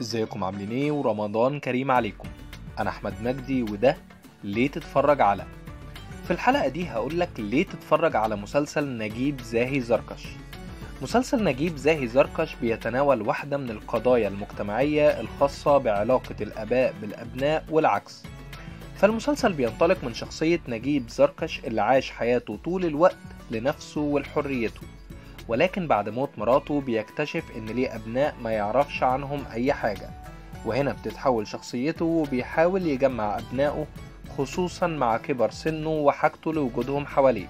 ازيكم عاملين إيه؟ ورمضان كريم عليكم. أنا أحمد مجدي وده ليه تتفرج على. في الحلقة دي هقولك ليه تتفرج على مسلسل نجيب زاهي زركش. مسلسل نجيب زاهي زركش بيتناول واحدة من القضايا المجتمعية الخاصة بعلاقة الآباء بالأبناء والعكس. فالمسلسل بينطلق من شخصية نجيب زركش اللي عاش حياته طول الوقت لنفسه ولحريته ولكن بعد موت مراته بيكتشف إن ليه أبناء ما يعرفش عنهم أي حاجة. وهنا بتتحول شخصيته وبيحاول يجمع أبنائه خصوصا مع كبر سنه وحاجته لوجودهم حواليه.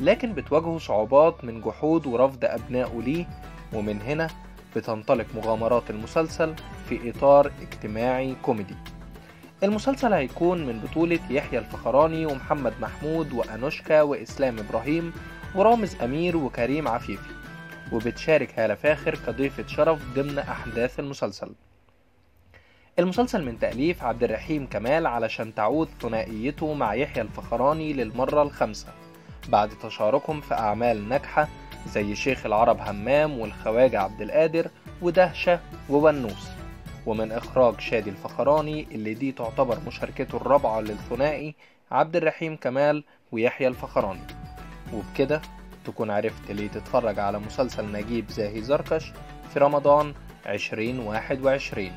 لكن بتواجهه صعوبات من جحود ورفض أبنائه ليه ومن هنا بتنطلق مغامرات المسلسل في إطار اجتماعي كوميدي. المسلسل هيكون من بطولة يحيى الفخراني ومحمد محمود وأنوشكا وإسلام إبراهيم ورامز أمير وكريم عفيفي وبتشارك هالة فاخر كضيفة شرف ضمن أحداث المسلسل. المسلسل من تأليف عبد الرحيم كمال علشان تعود ثنائيته مع يحيى الفخراني للمرة الخامسة بعد تشاركهم في أعمال ناجحة زي شيخ العرب همام والخواجة عبد القادر ودهشة وونوس ومن إخراج شادي الفخراني اللي دي تعتبر مشاركته الرابعة للثنائي عبد الرحيم كمال ويحيى الفخراني. وبكده تكون عرفت ليه تتفرج على مسلسل نجيب زاهي زركش في رمضان 2021